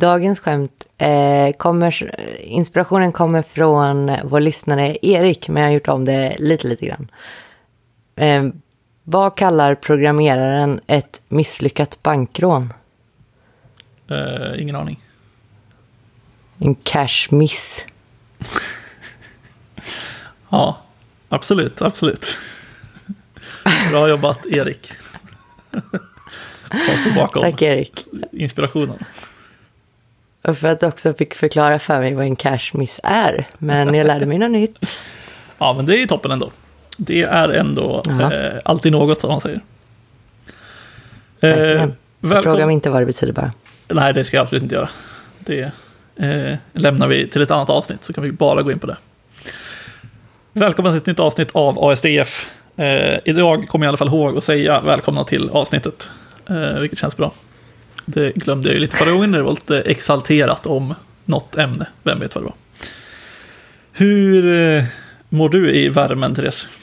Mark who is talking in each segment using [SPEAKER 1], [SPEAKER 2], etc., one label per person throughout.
[SPEAKER 1] Dagens skämt eh, kommer, inspirationen kommer från vår lyssnare Erik, men jag har gjort om det lite, lite grann. Eh, vad kallar programmeraren ett misslyckat bankrån?
[SPEAKER 2] Eh, ingen aning.
[SPEAKER 1] En cash miss.
[SPEAKER 2] Ja, absolut, absolut. Bra jobbat, Erik. Som står bakom
[SPEAKER 1] Tack Erik.
[SPEAKER 2] inspirationen.
[SPEAKER 1] Och för att också fick förklara för mig vad en cash miss är. Men jag lärde mig något nytt.
[SPEAKER 2] Ja, men det är toppen ändå. Det är ändå eh, alltid något, som man säger.
[SPEAKER 1] Verkligen.
[SPEAKER 2] Eh,
[SPEAKER 1] Fråga mig inte vad det betyder bara.
[SPEAKER 2] Nej, det ska jag absolut inte göra. Det eh, lämnar vi till ett annat avsnitt, så kan vi bara gå in på det. Välkomna till ett nytt avsnitt av ASDF. Eh, idag kommer jag i alla fall ihåg att säga välkomna till avsnittet, eh, vilket känns bra. Det glömde jag ju lite förra gången när det var lite exalterat om något ämne. Vem vet vad det var. Hur eh, mår du i värmen, Therese?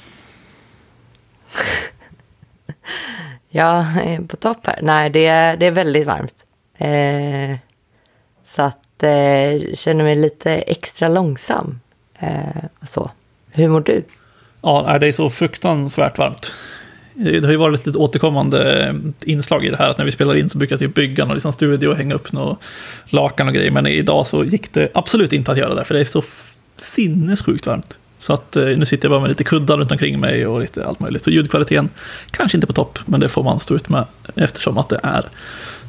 [SPEAKER 1] Ja, eh, på topp här. Nej, det är, det är väldigt varmt. Eh, så att eh, jag känner mig lite extra långsam. Eh, så. Hur mår du?
[SPEAKER 2] Ja, det är så fruktansvärt varmt. Det har ju varit ett lite återkommande inslag i det här, att när vi spelar in så brukar jag typ bygga någon liksom studio och hänga upp några lakan och grejer, men idag så gick det absolut inte att göra det, för det är så sinnessjukt varmt. Så att eh, nu sitter jag bara med lite kuddar runt omkring mig och lite allt möjligt. Så ljudkvaliteten kanske inte på topp, men det får man stå ut med eftersom att det är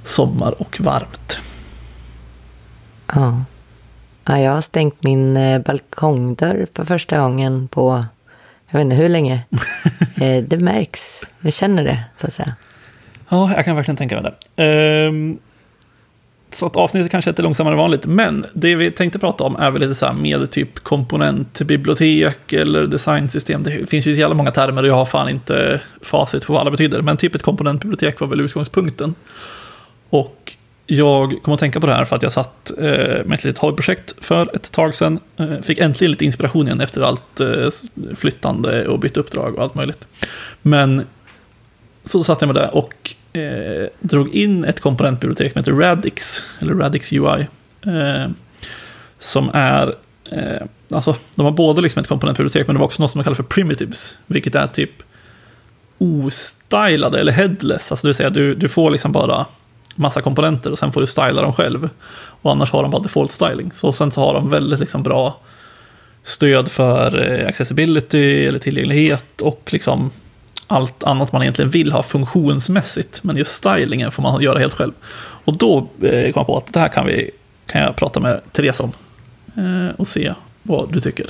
[SPEAKER 2] sommar och varmt.
[SPEAKER 1] Ja. ja, jag har stängt min eh, balkongdörr för första gången på, jag vet inte hur länge. eh, det märks, jag känner det så att säga.
[SPEAKER 2] Ja, jag kan verkligen tänka mig det. Ehm, så att avsnittet kanske är lite långsammare än vanligt, men det vi tänkte prata om är väl lite så här med typ komponentbibliotek eller designsystem. Det finns ju så jävla många termer och jag har fan inte facit på vad alla betyder, men typ ett komponentbibliotek var väl utgångspunkten. Och jag kom att tänka på det här för att jag satt eh, med ett litet hobbyprojekt för ett tag sedan. Eh, fick äntligen lite inspiration igen efter allt eh, flyttande och bytt uppdrag och allt möjligt. Men så satt jag med det och eh, drog in ett komponentbibliotek som heter Radix, eller Radix UI. Eh, som är, eh, alltså de har både liksom ett komponentbibliotek men de har också något som de kallar för primitives, vilket är typ ostylade eller headless, alltså det vill säga du, du får liksom bara massa komponenter och sen får du styla dem själv. Och annars har de bara default styling. Så sen så har de väldigt liksom bra stöd för eh, accessibility eller tillgänglighet och liksom allt annat man egentligen vill ha funktionsmässigt. Men just stylingen får man göra helt själv. Och då eh, kom jag på att det här kan, vi, kan jag prata med Therese om. Eh, och se vad du tycker.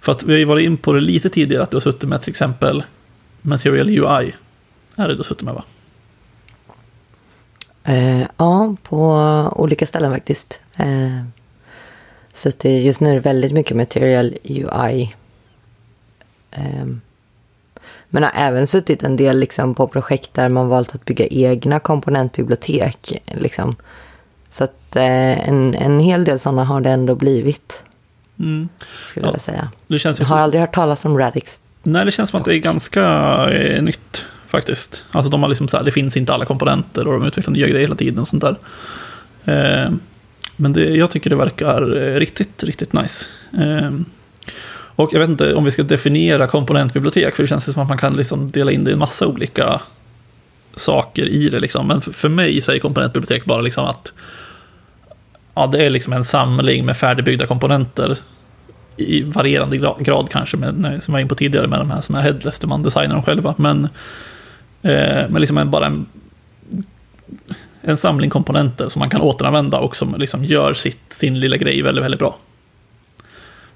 [SPEAKER 2] För att vi har ju varit in på det lite tidigare, att du har suttit med till exempel Material UI. Är det du har suttit med va?
[SPEAKER 1] Eh, ja, på olika ställen faktiskt. Eh, just nu är det väldigt mycket material UI. Eh, men har även suttit en del liksom, på projekt där man valt att bygga egna komponentbibliotek. Liksom. Så att eh, en, en hel del sådana har det ändå blivit,
[SPEAKER 2] Mm.
[SPEAKER 1] skulle
[SPEAKER 2] Ja.
[SPEAKER 1] jag säga.
[SPEAKER 2] Det känns
[SPEAKER 1] Jag har aldrig hört talas om Radix.
[SPEAKER 2] Nej, det känns som att det är ganska eh, nytt faktiskt. Alltså de har liksom så här, det finns inte alla komponenter och de utvecklar nya grejer hela tiden och sånt där. Eh, men det, jag tycker det verkar eh, riktigt, riktigt nice. Eh, och jag vet inte om vi ska definiera komponentbibliotek, för det känns som att man kan liksom dela in det i en massa olika saker i det. Liksom. Men för, för mig så är komponentbibliotek bara liksom att ja, det är liksom en samling med färdigbyggda komponenter i varierande grad kanske, med, som jag var in på tidigare med de här som är headless, där man designar dem själva. Men, eh, men liksom en, bara en, en samling komponenter som man kan återanvända och som liksom gör sitt, sin lilla grej väldigt, väldigt bra.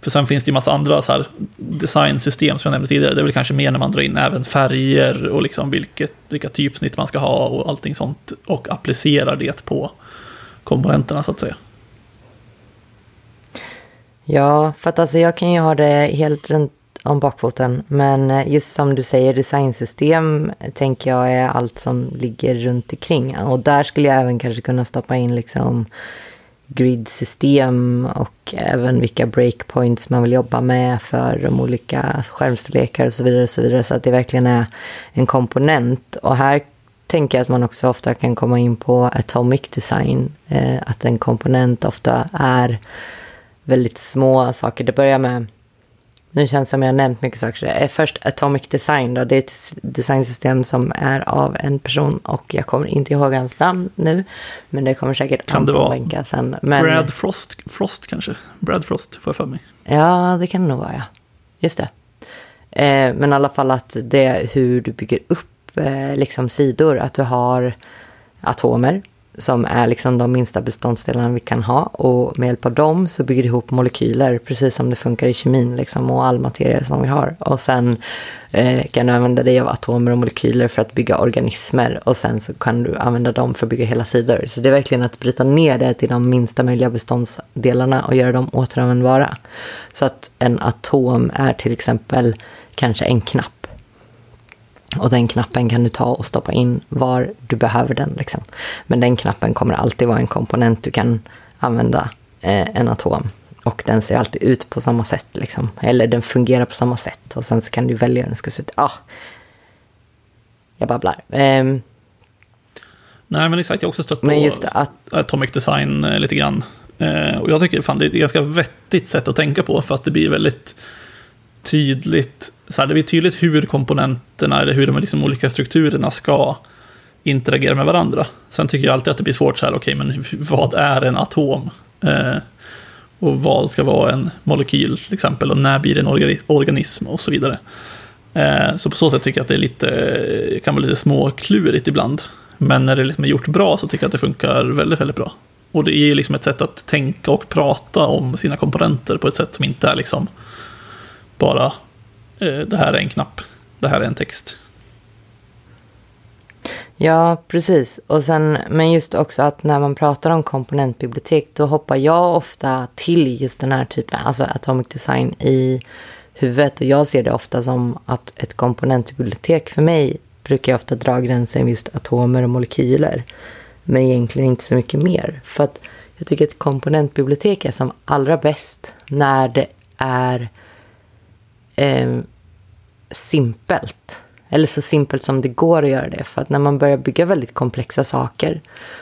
[SPEAKER 2] För sen finns det ju massa andra så här designsystem som jag nämnde tidigare. Det är väl kanske mer när man drar in även färger och liksom vilket, vilka typsnitt man ska ha och allting sånt. Och applicerar det på komponenterna så att säga.
[SPEAKER 1] Ja, för att alltså jag kan ju ha det helt runt om bakfoten. Men eh, just som du säger, designsystem tänker jag är allt som ligger runt omkring. Och där skulle jag även kanske kunna stoppa in liksom gridsystem och även vilka breakpoints man vill jobba med för de olika skärmstorlekar och så vidare. Och så, vidare, så att det verkligen är en komponent. Och här tänker jag att man också ofta kan komma in på atomic design. Eh, att en komponent ofta är väldigt små saker. Det börjar med, nu känns det som jag har nämnt mycket saker. Det är först atomic design då. Det är ett designsystem som är av en person och jag kommer inte ihåg hans namn nu. Men det kommer säkert
[SPEAKER 2] Kan det
[SPEAKER 1] Anton
[SPEAKER 2] vara
[SPEAKER 1] länka sen. Men,
[SPEAKER 2] Brad Frost, Frost kanske? Brad Frost, får jag för mig.
[SPEAKER 1] Ja, det kan det nog vara, ja. Just det. Eh, men i alla fall att det är hur du bygger upp eh, liksom sidor. Att du har atomer som är liksom de minsta beståndsdelarna vi kan ha. Och med hjälp av dem så bygger du ihop molekyler, precis som det funkar i kemin liksom, och all materia som vi har. Och sen eh, kan du använda dig av atomer och molekyler för att bygga organismer. Och sen så kan du använda dem för att bygga hela sidor. Så det är verkligen att bryta ner det till de minsta möjliga beståndsdelarna och göra dem återanvändbara. Så att en atom är till exempel kanske en knapp. Och den knappen kan du ta och stoppa in var du behöver den. Liksom. Men den knappen kommer alltid vara en komponent du kan använda eh, en atom. Och den ser alltid ut på samma sätt. Liksom. Eller den fungerar på samma sätt. Och sen så kan du välja hur den ska se ut. Ah, jag babblar. Ehm,
[SPEAKER 2] Nej, men exakt. Jag har också stött på
[SPEAKER 1] att
[SPEAKER 2] Atomic Design eh, lite grann. Eh, och jag tycker fan det är ett ganska vettigt sätt att tänka på för att det blir väldigt tydligt. Så här, det blir tydligt hur komponenterna eller hur de liksom olika strukturerna ska interagera med varandra. Sen tycker jag alltid att det blir svårt så här, okej, men vad är en atom? Eh, och vad ska vara en molekyl till exempel och när blir det en organism och så vidare. Eh, så på så sätt tycker jag att det är lite, kan vara lite småklurigt ibland. Men när det liksom är gjort bra så tycker jag att det funkar väldigt, väldigt bra. Och det är liksom ett sätt att tänka och prata om sina komponenter på ett sätt som inte är liksom bara eh, det här är en knapp, det här är en text.
[SPEAKER 1] Ja, precis. Och sen, men just också att när man pratar om komponentbibliotek, då hoppar jag ofta till just den här typen, alltså atomic design i huvudet. Och jag ser det ofta som att ett komponentbibliotek för mig brukar jag ofta dra gränsen just atomer och molekyler. Men egentligen inte så mycket mer. För att jag tycker att komponentbibliotek är som allra bäst när det är eh, simpelt. Eller så simpelt som det går att göra det. För att när man börjar bygga väldigt komplexa saker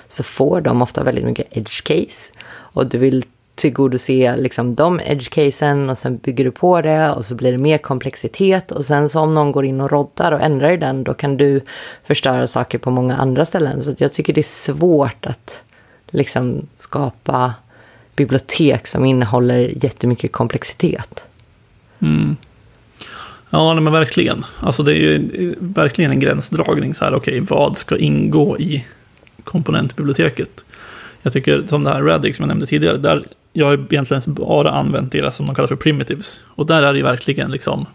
[SPEAKER 1] så får de ofta väldigt mycket edge case. Och du vill tillgodose liksom de edge casen och sen bygger du på det och så blir det mer komplexitet och sen så om någon går in och roddar och ändrar i den då kan du förstöra saker på många andra ställen. Så jag tycker det är svårt att liksom skapa bibliotek som innehåller jättemycket komplexitet.
[SPEAKER 2] Mm. Ja, nej, men verkligen. Alltså det är ju eh, verkligen en gränsdragning. Så här, okej, vad ska ingå i komponentbiblioteket? Jag tycker som det här Radix som jag nämnde tidigare, där jag har egentligen bara använt deras som de kallar för primitives. Och där är det ju verkligen liksom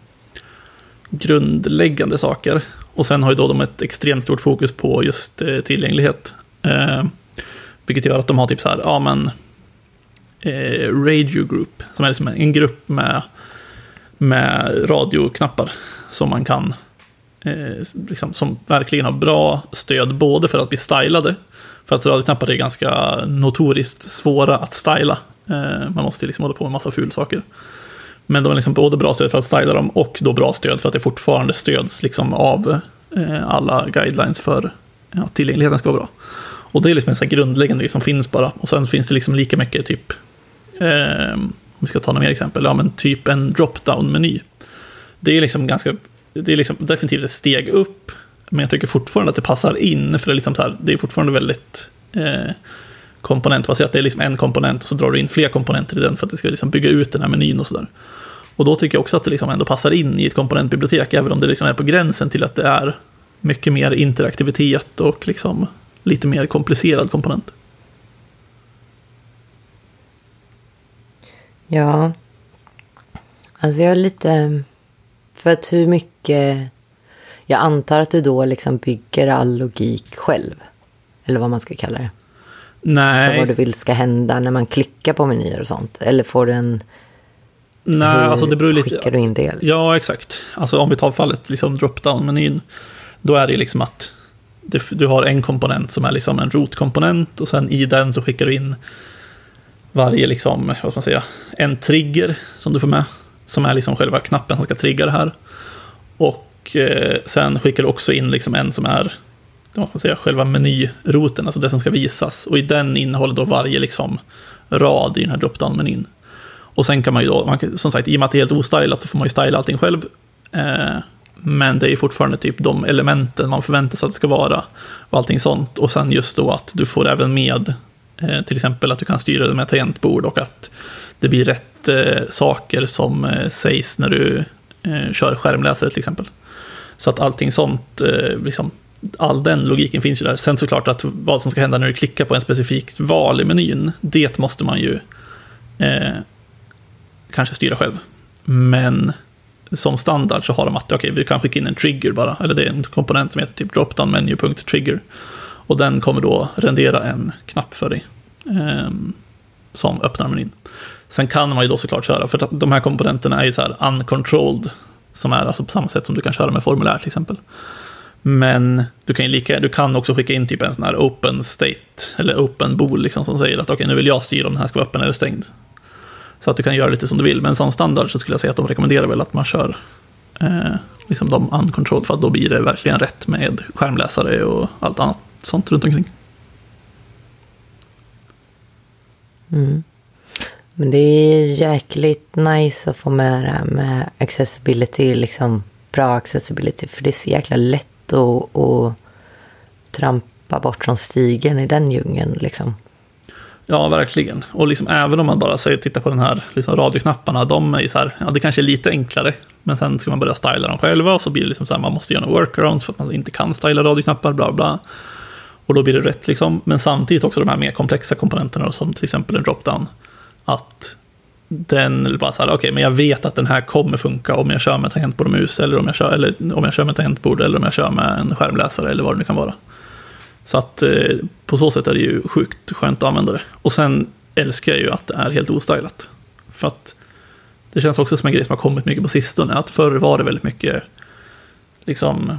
[SPEAKER 2] grundläggande saker. Och sen har ju då de ett extremt stort fokus på just eh, tillgänglighet. Eh, vilket gör att de har typ så här, ja men eh, Radio Group, som är liksom en grupp med, med radioknappar som man kan, eh, liksom, som verkligen har bra stöd både för att bli stylade, för att radioknappar är ganska notoriskt svåra att styla. Eh, man måste ju liksom hålla på med massa ful saker. Men de är liksom både bra stöd för att styla dem och då bra stöd för att det fortfarande stöds liksom av eh, alla guidelines för att tillgängligheten ska vara bra. Och det är liksom en sån här grundläggande grej som finns bara. Och sen finns det liksom lika mycket typ, eh, vi ska ta några mer exempel, ja men typ en drop-down-meny. Det är liksom ganska, det är liksom definitivt ett steg upp, men jag tycker fortfarande att det passar in, för det är, liksom så här, det är fortfarande väldigt eh, komponentbaserat. Det är liksom en komponent och så drar du in fler komponenter i den för att det ska liksom bygga ut den här menyn och sådär. Och då tycker jag också att det liksom ändå passar in i ett komponentbibliotek, även om det liksom är på gränsen till att det är mycket mer interaktivitet och liksom lite mer komplicerad komponent.
[SPEAKER 1] Ja. Alltså jag är lite... För att hur mycket... Jag antar att du då liksom bygger all logik själv. Eller vad man ska kalla det. För
[SPEAKER 2] Nej,
[SPEAKER 1] vad du vill ska hända när man klickar på menyer och sånt. Eller får du en...
[SPEAKER 2] nej
[SPEAKER 1] hur
[SPEAKER 2] alltså det beror lite...
[SPEAKER 1] skickar du in det? Liksom?
[SPEAKER 2] Ja, exakt. Alltså om vi tar fallet liksom drop-down-menyn, då är det liksom att du har en komponent som är liksom en rotkomponent och sen i den så skickar du in varje, liksom, vad ska man säga, en trigger som du får med, som är liksom själva knappen som ska trigga det här. Och eh, sen skickar du också in liksom en som är vad man säga, själva menyroten, alltså det som ska visas. Och i den innehåller då varje liksom, rad i den här drop-down-menyn. Och sen kan man ju då, man kan, som sagt, i och med att det är helt ostylat så får man ju styla allting själv. Eh, men det är fortfarande typ de elementen man förväntar sig att det ska vara. Och allting sånt. Och sen just då att du får även med Eh, till exempel att du kan styra det med tangentbord och att det blir rätt eh, saker som eh, sägs när du kör skärmläsare till exempel. Så att allting sånt, liksom, all den logiken finns ju där. Sen såklart att vad som ska hända när du klickar på en specifikt val i menyn, det måste man ju eh, kanske styra själv. Men som standard så har de att okay, vi kan skicka in en trigger bara, eller det är en komponent som heter typ dropdown menu.trigger. Och den kommer då rendera en knapp för dig eh, som öppnar menyn. Sen kan man ju då såklart köra, för de här komponenterna är ju så här uncontrolled, som är alltså på samma sätt som du kan köra med formulär till exempel. Men du kan, lika, du kan också skicka in typ en sån här open state, eller open bool, liksom, som säger att okej, okay, nu vill jag styra om den här ska vara öppen eller stängd. Så att du kan göra lite som du vill, men som standard så skulle jag säga att de rekommenderar väl att man kör eh, liksom de uncontrolled, för att då blir det verkligen rätt med skärmläsare och allt annat sånt runt omkring.
[SPEAKER 1] Mm. Men det är jäkligt nice att få med det här med accessibility, liksom bra accessibility, för det är så jäkla lätt att, att trampa bort från stigen i den djungeln. Liksom.
[SPEAKER 2] Ja, verkligen. Och liksom, även om man bara säger, titta på den här liksom, radioknapparna, de är så här, ja det kanske är lite enklare, men sen ska man börja styla dem själva och så blir det liksom så här, man måste göra workarounds för att man inte kan styla radioknappar, bla bla. Och då blir det rätt liksom, men samtidigt också de här mer komplexa komponenterna som till exempel en dropdown. Att den bara så här, okej, okay, men jag vet att den här kommer funka om jag kör med tangentbord och mus, eller om jag kör, eller om jag kör med tangentbord, eller om jag kör med en skärmläsare, eller vad det nu kan vara. Så att eh, på så sätt är det ju sjukt skönt att använda det. Och sen älskar jag ju att det är helt ostylat. För att det känns också som en grej som har kommit mycket på sistone. Att förr var det väldigt mycket liksom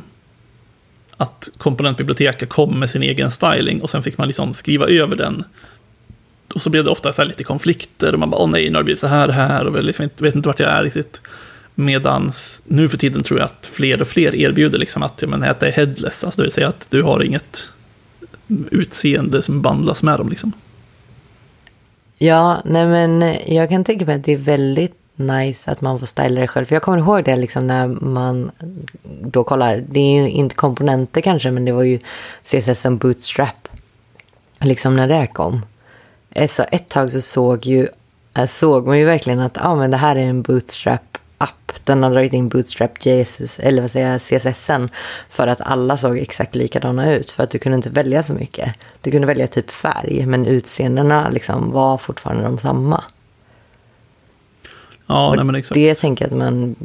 [SPEAKER 2] att komponentbiblioteket kom med sin egen styling och sen fick man liksom skriva över den. Och så blev det ofta så lite konflikter och man bara, åh nej, nu har det blivit så här här och liksom inte, vet inte vart jag är riktigt. Medans nu för tiden tror jag att fler och fler erbjuder liksom att ja, men, det är headless, alltså det vill säga att du har inget utseende som bandlas med dem. Liksom.
[SPEAKER 1] Ja, nej men jag kan tänka mig att det är väldigt nice att man får styla det själv. För jag kommer ihåg det liksom när man då kollar, det är ju inte komponenter kanske, men det var ju CSS som Bootstrap. Liksom när det kom. Eh, så ett tag så såg, ju, eh, såg man ju verkligen att ah, men det här är en Bootstrap app. Den har dragit in Bootstrap JSS, eller vad säger jag, CSSen för att alla såg exakt likadana ut. För att du kunde inte välja så mycket. Du kunde välja typ färg, men utseendena liksom var fortfarande de samma.
[SPEAKER 2] Ja, nej, men exakt.
[SPEAKER 1] Det tänker jag att man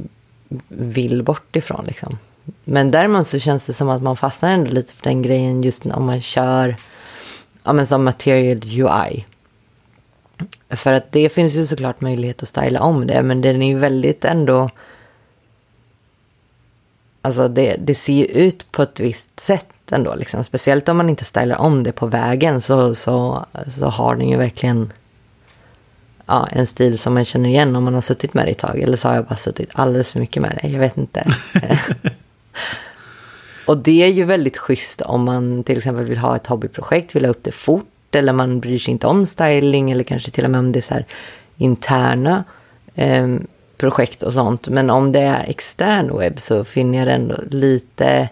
[SPEAKER 1] vill bort ifrån. Liksom. Men däremot så känns det som att man fastnar ändå lite för den grejen just om man kör ja, men som Material UI. För att det finns ju såklart möjlighet att styla om det, men den är ju väldigt ändå... Alltså det, det ser ju ut på ett visst sätt ändå, liksom. Speciellt om man inte stylar om det på vägen så, så, så har den ju verkligen ja, en stil som man känner igen om man har suttit med det ett tag. Eller så har jag bara suttit alldeles för mycket med det, jag vet inte. Och det är ju väldigt schysst om man till exempel vill ha ett hobbyprojekt, vill ha upp det fort eller man bryr sig inte om styling eller kanske till och med om det är så här interna eh, projekt och sånt. Men om det är extern webb så finner jag det ändå lite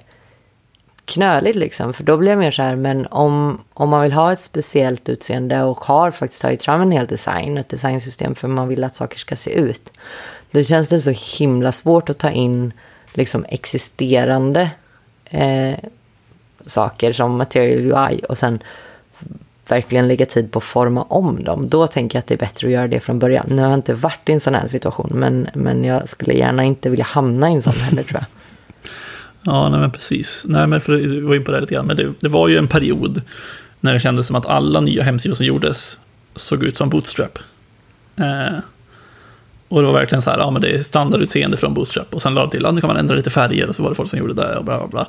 [SPEAKER 1] knöligt liksom. För då blir jag mer så här, men om, om man vill ha ett speciellt utseende och har faktiskt tagit fram en hel design, ett designsystem för man vill att saker ska se ut. Då känns det så himla svårt att ta in liksom existerande eh, saker som material UI och sen verkligen lägga tid på att forma om dem. Då tänker jag att det är bättre att göra det från början. Nu har jag inte varit i en sån här situation, men, men jag skulle gärna inte vilja hamna i en sån heller tror jag.
[SPEAKER 2] Ja, nej men precis. Nej, men för du var in på det lite grann, men det, det, var ju en period när det kändes som att alla nya hemsidor som gjordes såg ut som Bootstrap. Eh, och det var verkligen så här, ja men det är standardutseende från Bootstrap. Och sen lade till, ja nu kan man ändra lite färger och så var det folk som gjorde det och bla bla bla.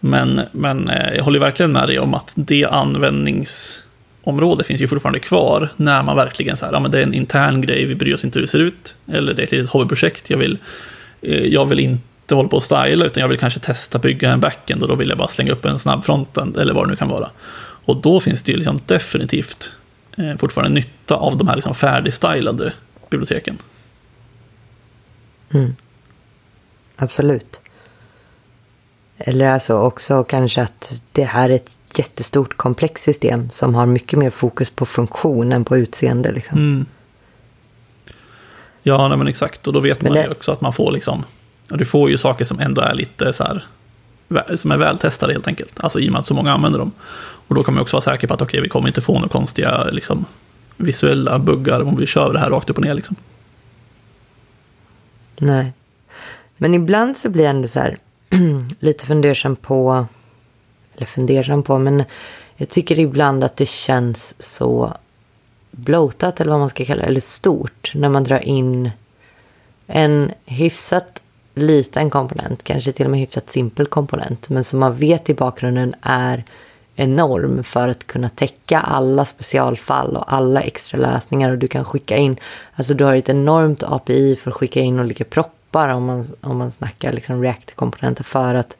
[SPEAKER 2] Men, men eh, jag håller verkligen med dig om att det användningsområdet finns ju fortfarande kvar när man verkligen så här, ja men det är en intern grej, vi bryr oss inte hur det ser ut. Eller det är ett litet hobbyprojekt, jag vill, eh, jag vill inte inte håller på att styla, utan jag vill kanske testa bygga en backend och då vill jag bara slänga upp en snabb frontend eller vad det nu kan vara. Och då finns det ju liksom definitivt eh, fortfarande nytta av de här liksom färdigstylade biblioteken.
[SPEAKER 1] Mm. Absolut. Eller alltså också kanske att det här är ett jättestort komplext system som har mycket mer fokus på funktion än på utseende. Liksom.
[SPEAKER 2] Mm. Ja, nej, men exakt. Och då vet men man det... ju också att man får liksom... Du får ju saker som ändå är lite så här... Som är vältestade helt enkelt. Alltså i och med att så många använder dem. Och då kan man också vara säker på att okej, okay, vi kommer inte få några konstiga liksom, visuella buggar om vi kör det här rakt upp och ner. Liksom.
[SPEAKER 1] Nej. Men ibland så blir jag ändå så här lite fundersam på, eller fundersam på, men jag tycker ibland att det känns så blotat eller vad man ska kalla det, eller stort när man drar in en hyfsat liten komponent, kanske till och med hyfsat simpel komponent, men som man vet i bakgrunden är enorm för att kunna täcka alla specialfall och alla extra lösningar och du kan skicka in, alltså du har ett enormt API för att skicka in olika proppar om man, om man snackar liksom React-komponenter för att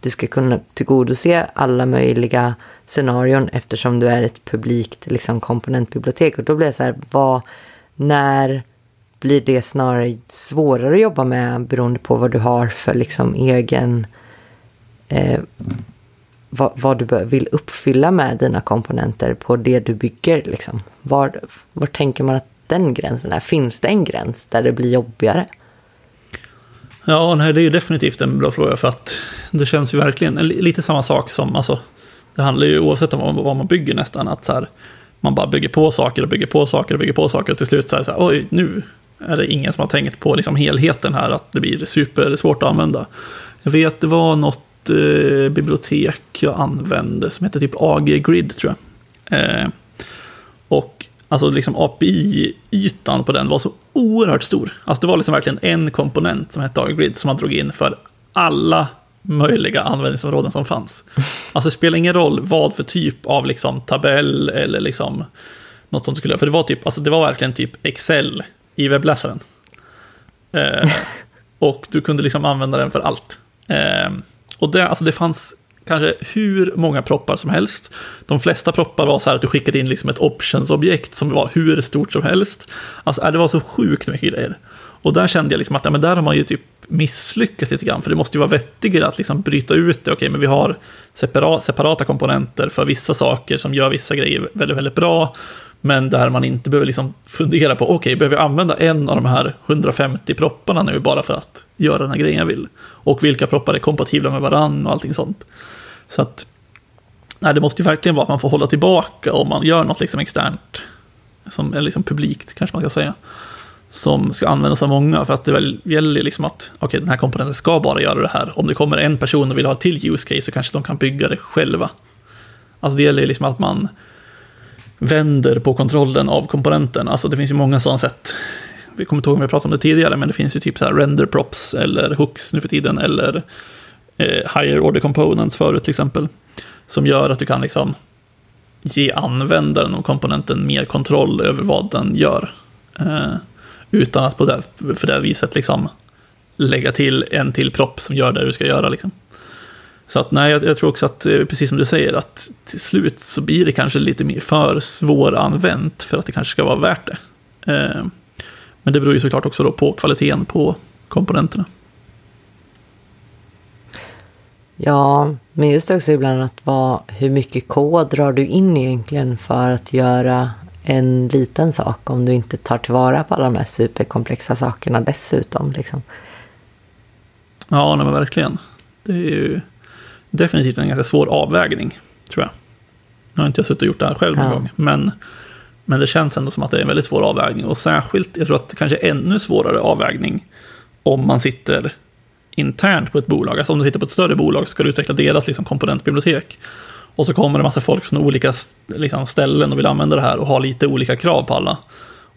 [SPEAKER 1] du ska kunna tillgodose alla möjliga scenarion eftersom du är ett publikt liksom, komponentbibliotek. Och då blir det så här, vad, när blir det snarare svårare att jobba med beroende på vad du har för liksom, egen eh, vad, vad, du vill uppfylla med dina komponenter på det du bygger. Liksom. Var, var tänker man att den gränsen är? Finns det en gräns där det blir jobbigare?
[SPEAKER 2] Ja, nej, det är ju definitivt en bra fråga för att det känns ju verkligen lite samma sak som, alltså, det handlar ju oavsett om vad man bygger nästan, att så här, man bara bygger på saker och bygger på saker och bygger på saker och till slut så här, så här oj, nu är det ingen som har tänkt på liksom helheten här, att det blir supersvårt att använda. Jag vet, det var något eh, bibliotek jag använde som heter typ AG Grid, tror jag. Eh, och alltså liksom API-ytan på den var så oerhört stor. Alltså det var liksom verkligen en komponent som hette AG Grid som man drog in för alla möjliga användningsområden som fanns. Alltså det spelar ingen roll vad för typ av liksom tabell eller liksom något sånt skulle För det var typ, alltså det var verkligen typ Excel i webbläsaren. Eh, och du kunde liksom använda den för allt. Eh, och det, alltså det fanns kanske hur många proppar som helst. De flesta proppar var så här att du skickade in liksom ett options-objekt som var hur stort som helst. Alltså äh, det var så sjukt mycket grejer. Och där kände jag liksom att ja, men där har man ju typ misslyckats lite grann, för det måste ju vara vettigare att liksom bryta ut det. Okej, men vi har separata komponenter för vissa saker som gör vissa grejer väldigt, väldigt bra, men där man inte behöver liksom fundera på, okej, behöver jag använda en av de här 150 propparna nu bara för att göra den här grejen jag vill? Och vilka proppar är kompatibla med varann och allting sånt. Så att, nej, det måste ju verkligen vara att man får hålla tillbaka om man gör något liksom externt, som är liksom publikt, kanske man ska säga som ska användas av många. För att det väl gäller liksom att okay, den här komponenten ska bara göra det här. Om det kommer en person och vill ha ett till use case så kanske de kan bygga det själva. Alltså det gäller liksom att man vänder på kontrollen av komponenten. Alltså det finns ju många sådana sätt. Vi kommer inte ihåg om vi pratade om det tidigare, men det finns ju typ så här render props eller hooks nu för tiden, eller eh, higher order components förut till exempel. Som gör att du kan liksom ge användaren av komponenten mer kontroll över vad den gör. Eh, utan att på det, för det viset liksom lägga till en till propp som gör det du ska göra. Liksom. Så att nej, jag, jag, tror också att, eh, precis som du säger, att till slut så blir det kanske lite mer för svåranvänt för att det kanske ska vara värt det. Eh, men det beror ju såklart också då på kvaliteten på komponenterna.
[SPEAKER 1] Ja, men just också ibland att vad, hur mycket kod drar du in egentligen för att göra en liten sak om du inte tar tillvara på alla de här superkomplexa sakerna dessutom. Liksom.
[SPEAKER 2] Ja, nej, men verkligen. Det är ju definitivt en ganska svår avvägning, tror jag. Nu har inte jag suttit och gjort det här själv någon ja. gång, men, men det känns ändå som att det är en väldigt svår avvägning. Och särskilt, jag tror att det kanske är ännu svårare avvägning om man sitter internt på ett bolag. Alltså om du sitter på ett större bolag så ska du utveckla deras liksom, komponentbibliotek. Och så kommer det massa folk från olika liksom, ställen och vill använda det här och ha lite olika krav på alla.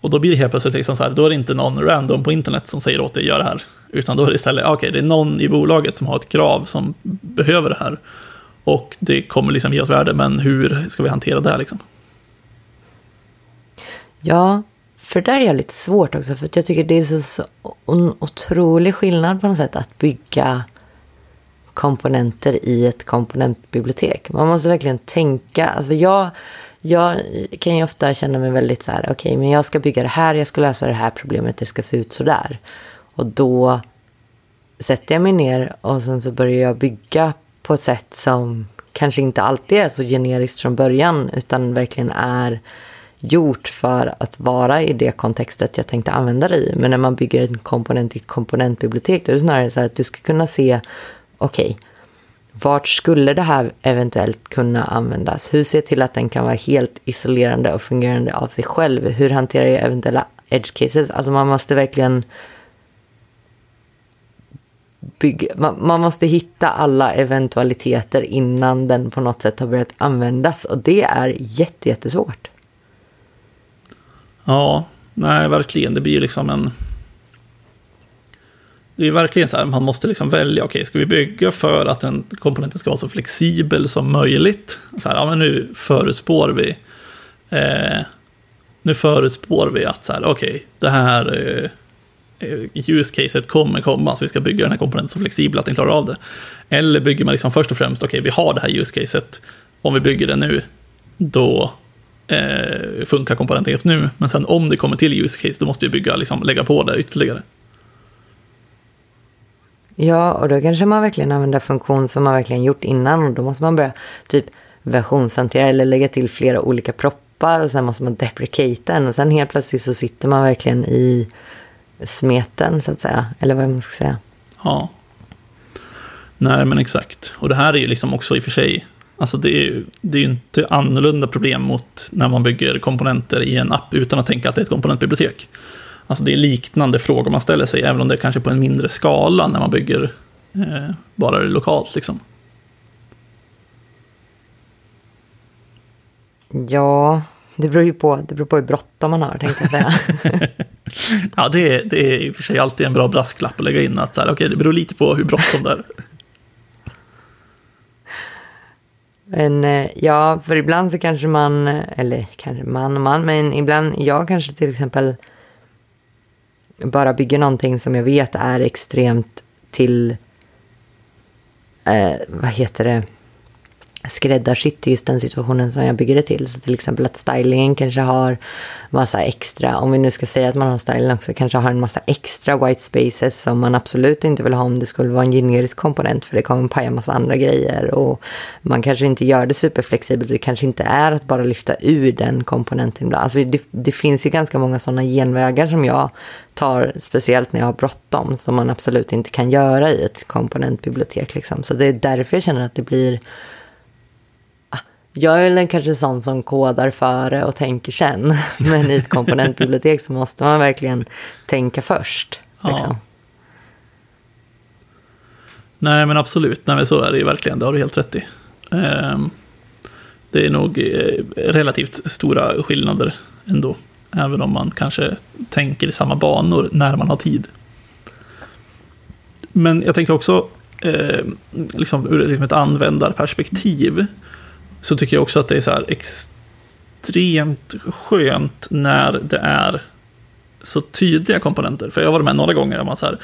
[SPEAKER 2] Och då blir det helt plötsligt liksom så här, då är det inte någon random på internet som säger åt dig att göra det här. Utan då är det istället, okej, okay, det är någon i bolaget som har ett krav som behöver det här. Och det kommer liksom ge oss värde, men hur ska vi hantera det här liksom?
[SPEAKER 1] Ja, för där är jag lite svårt också. För jag tycker det är så, så en otrolig skillnad på något sätt att bygga komponenter i ett komponentbibliotek. Man måste verkligen tänka. Alltså jag, jag kan ju ofta känna mig väldigt så här, okej, okay, men jag ska bygga det här, jag ska lösa det här problemet, det ska se ut så där. Och då sätter jag mig ner och sen så börjar jag bygga på ett sätt som kanske inte alltid är så generiskt från början, utan verkligen är gjort för att vara i det kontextet jag tänkte använda det i. Men när man bygger en komponent i ett komponentbibliotek, då är det snarare så att du ska kunna se, okej, okay, vart skulle det här eventuellt kunna användas? Hur ser jag till att den kan vara helt isolerande och fungerande av sig själv? Hur hanterar jag eventuella edge cases? Alltså man måste verkligen bygga, man, man, måste hitta alla eventualiteter innan den på något sätt har börjat användas och det är jättesvårt.
[SPEAKER 2] Ja, nej verkligen. Det blir liksom en... Det är verkligen så här, man måste liksom välja, okej, okay, ska vi bygga för att den komponenten ska vara så flexibel som möjligt? Så här, ja men nu förutspår vi, eh, nu förutspår vi att så här, okej, okay, det här eh, use-caset kommer komma, så vi ska bygga den här komponenten så flexibel att den klarar av det. Eller bygger man liksom först och främst, okej, okay, vi har det här use-caset, om vi bygger det nu, då eh, funkar komponenten just nu. Men sen om det kommer till use case, då måste vi bygga, liksom, lägga på det ytterligare.
[SPEAKER 1] Ja, och då kanske man verkligen använder funktion som man verkligen gjort innan. Och då måste man börja typ versionshantera eller lägga till flera olika proppar. Och sen måste man deprecate den. Och sen helt plötsligt så sitter man verkligen i smeten så att säga. Eller vad man ska säga.
[SPEAKER 2] Ja. Nej, men exakt. Och det här är ju liksom också i och för sig Alltså det är, det är ju inte annorlunda problem mot när man bygger komponenter i en app utan att tänka att det är ett komponentbibliotek. Alltså det är liknande frågor man ställer sig, även om det är kanske på en mindre skala när man bygger eh, bara det lokalt. Liksom.
[SPEAKER 1] Ja, det beror ju på, det beror på hur bråttom man har, tänkte jag säga.
[SPEAKER 2] ja, det är, det är i och för sig alltid en bra brasklapp att lägga in, att så här, okay, det beror lite på hur bråttom det är.
[SPEAKER 1] Men eh, ja, för ibland så kanske man, eller kanske man och man, men ibland, jag kanske till exempel bara bygger någonting som jag vet är extremt till, eh, vad heter det, skräddarsytt till just den situationen som jag bygger det till. Så till exempel att stylingen kanske har massa extra, om vi nu ska säga att man har styling också, kanske har en massa extra white spaces som man absolut inte vill ha om det skulle vara en generisk komponent för det kommer paja massa andra grejer och man kanske inte gör det superflexibelt, det kanske inte är att bara lyfta ur den komponenten ibland. Alltså det, det finns ju ganska många sådana genvägar som jag tar, speciellt när jag har bråttom, som man absolut inte kan göra i ett komponentbibliotek. Liksom. Så det är därför jag känner att det blir jag är kanske sån som kodar före och tänker sen. Men i ett komponentbibliotek så måste man verkligen tänka först. Liksom. Ja.
[SPEAKER 2] Nej, men absolut. Nej, men så är det ju verkligen. Det har du helt rätt i. Ehm, det är nog eh, relativt stora skillnader ändå. Även om man kanske tänker i samma banor när man har tid. Men jag tänker också, eh, liksom ur liksom ett användarperspektiv, så tycker jag också att det är så här extremt skönt när det är så tydliga komponenter. För jag har varit med några gånger där man så här,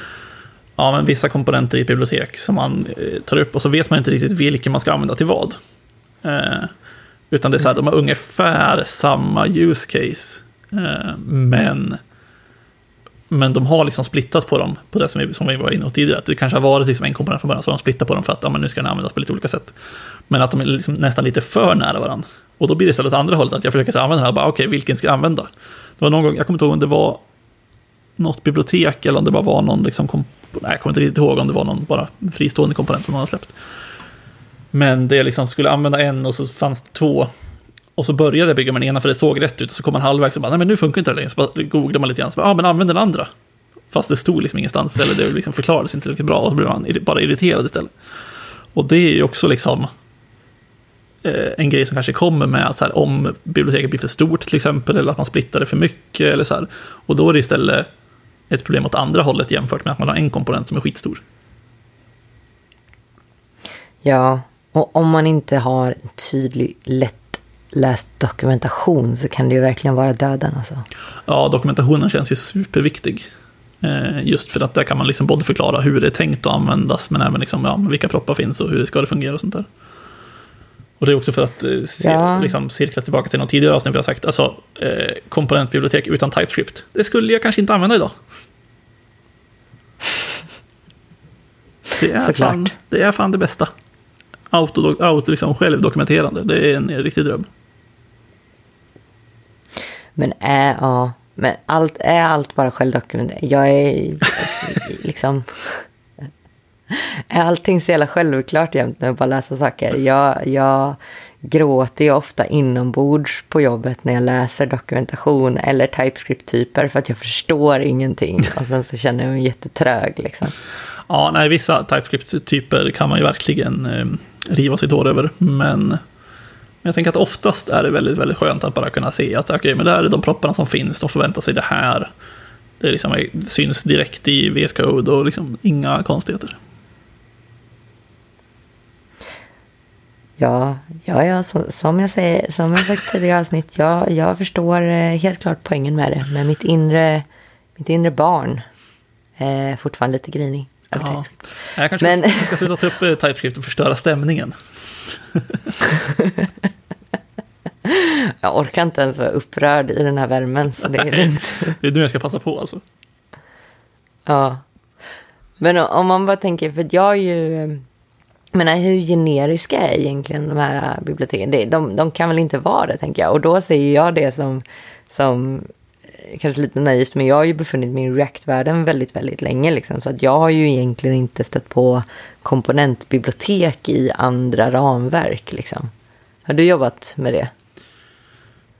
[SPEAKER 2] ja men vissa komponenter i ett bibliotek som man eh, tar upp och så vet man inte riktigt vilken man ska använda till vad. Eh, utan det är så här, de har ungefär samma use case. Eh, men men de har liksom splittat på dem, på det som vi, som vi var inne på tidigare. Att det kanske har varit liksom en komponent från början, så har de splittat på dem för att ja, men nu ska den användas på lite olika sätt. Men att de är liksom nästan lite för nära varandra. Och då blir det istället åt andra hållet, att jag försöker använda den här, bara okej, okay, vilken ska jag använda? Det var någon gång, jag kommer inte ihåg om det var något bibliotek eller om det bara var någon, liksom, nej, jag kommer inte riktigt ihåg om det var någon bara fristående komponent som någon har släppt. Men det jag liksom skulle använda en och så fanns det två och så började jag bygga med den ena för det såg rätt ut. Och så kom man halvvägs och bara, nej men nu funkar inte det längre. Så bara googlade man lite grann. Så bara, ja men använd den andra. Fast det stod liksom ingenstans, eller det liksom förklarades inte riktigt bra. Och så blev man bara irriterad istället. Och det är ju också liksom eh, en grej som kanske kommer med att så här, om biblioteket blir för stort till exempel, eller att man splittar det för mycket. Eller så här. Och då är det istället ett problem åt andra hållet jämfört med att man har en komponent som är skitstor.
[SPEAKER 1] Ja, och om man inte har en tydlig, lätt läst dokumentation så kan det ju verkligen vara döden alltså.
[SPEAKER 2] Ja, dokumentationen känns ju superviktig. Eh, just för att där kan man liksom både förklara hur det är tänkt att användas, men även liksom, ja, vilka proppar finns och hur det ska det fungera och sånt där. Och det är också för att eh, se,
[SPEAKER 1] Ja.
[SPEAKER 2] liksom, cirkla tillbaka till något tidigare avsnitt vi har sagt, alltså eh, komponentbibliotek utan TypeScript, det skulle jag kanske inte använda idag. Det är,
[SPEAKER 1] Såklart.
[SPEAKER 2] fan, det är fan det bästa. Auto, auto liksom självdokumenterande, det är en riktig dröm.
[SPEAKER 1] Men är, ja, men allt, är allt bara självdokumenterat? Jag är liksom... Är allting så jävla självklart jämt när jag bara läser saker? Jag, jag gråter ju ofta inombords på jobbet när jag läser dokumentation eller TypeScript-typer för att jag förstår ingenting. Och sen så känner jag mig jättetrög liksom.
[SPEAKER 2] Ja, nej, vissa TypeScript-typer kan man ju verkligen eh, riva sitt hår över, men men jag tänker att oftast är det väldigt, väldigt skönt att bara kunna se att okay, men det här är de propparna som finns, de förväntar sig det här. Det liksom, syns direkt i VS Code och liksom inga konstigheter.
[SPEAKER 1] Ja, ja, ja som, som jag säger, som jag sagt tidigare avsnitt, jag, jag förstår eh, helt klart poängen med det. Men mitt inre, mitt inre barn är fortfarande lite grinig över
[SPEAKER 2] Ja.
[SPEAKER 1] TypeScript.
[SPEAKER 2] Jag kanske
[SPEAKER 1] Men-
[SPEAKER 2] ska sluta ta upp eh, TypeScript och förstöra stämningen.
[SPEAKER 1] Jag orkar inte ens vara upprörd i den här värmen, så det är lugnt.
[SPEAKER 2] Det är nu jag ska passa på alltså.
[SPEAKER 1] Ja. Men om man bara tänker, för jag är ju... Menar, hur generiska är egentligen de här äh, biblioteken? Det- De, de kan väl inte vara det, tänker jag. Och då säger jag det som, som eh, kanske lite naivt, men jag har ju befunnit mig i React-världen väldigt, väldigt länge. Liksom, så att jag har ju egentligen inte stött på komponentbibliotek i andra ramverk. Liksom. Har du jobbat med det?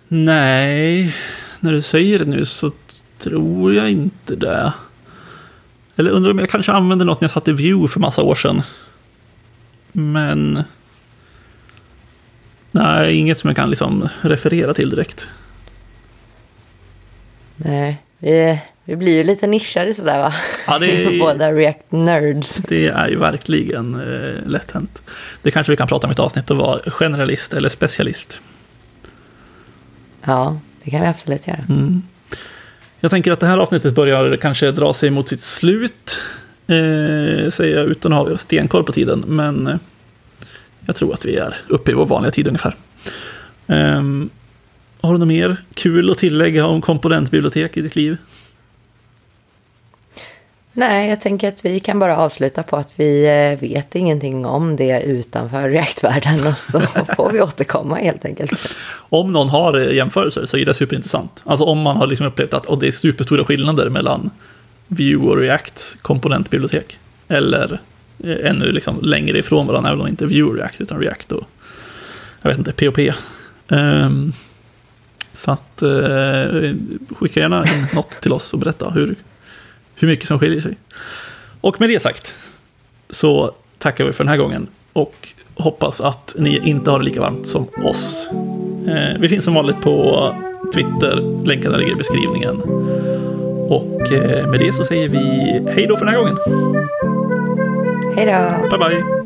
[SPEAKER 2] Nej, när du säger det nu så tror jag inte det. Eller undrar om jag kanske använde något när jag satt i View för massa år sedan. Men... Nej, inget som jag kan liksom referera till direkt.
[SPEAKER 1] Nej, vi, vi blir ju lite nischade sådär va?
[SPEAKER 2] Ja, det är-
[SPEAKER 1] Båda React-nerds.
[SPEAKER 2] Det är ju verkligen eh, lätt hänt. Det kanske vi kan prata om i ett avsnitt och vara generalist eller specialist.
[SPEAKER 1] Ja, det kan vi absolut göra.
[SPEAKER 2] Mm. Jag tänker att det här avsnittet börjar kanske dra sig mot sitt slut. Eh, säger jag utan att ha stenkoll på tiden. Men eh, jag tror att vi är uppe i vår vanliga tid ungefär. Ehm, har du något mer kul att tillägga om komponentbibliotek i ditt liv?
[SPEAKER 1] Nej, jag tänker att vi kan bara avsluta på att vi eh, vet ingenting om det utanför React-världen och så får vi återkomma helt enkelt.
[SPEAKER 2] Om någon har eh, jämförelser så är det superintressant. Alltså om man har liksom upplevt att och det är superstora skillnader mellan Vue och Reacts komponentbibliotek. Eller eh, ännu liksom längre ifrån varandra, även om inte Vue och React, utan React och jag vet inte, POP. Ehm, så att eh, skicka gärna in något till oss och berätta hur, hur mycket som skiljer sig. Och med det sagt så tackar vi för den här gången och hoppas att ni inte har det lika varmt som oss. Eh, vi finns som vanligt på Twitter, länkarna ligger i beskrivningen. Och eh, med det så säger vi hej då för den här gången.
[SPEAKER 1] Hej då.
[SPEAKER 2] Bye bye.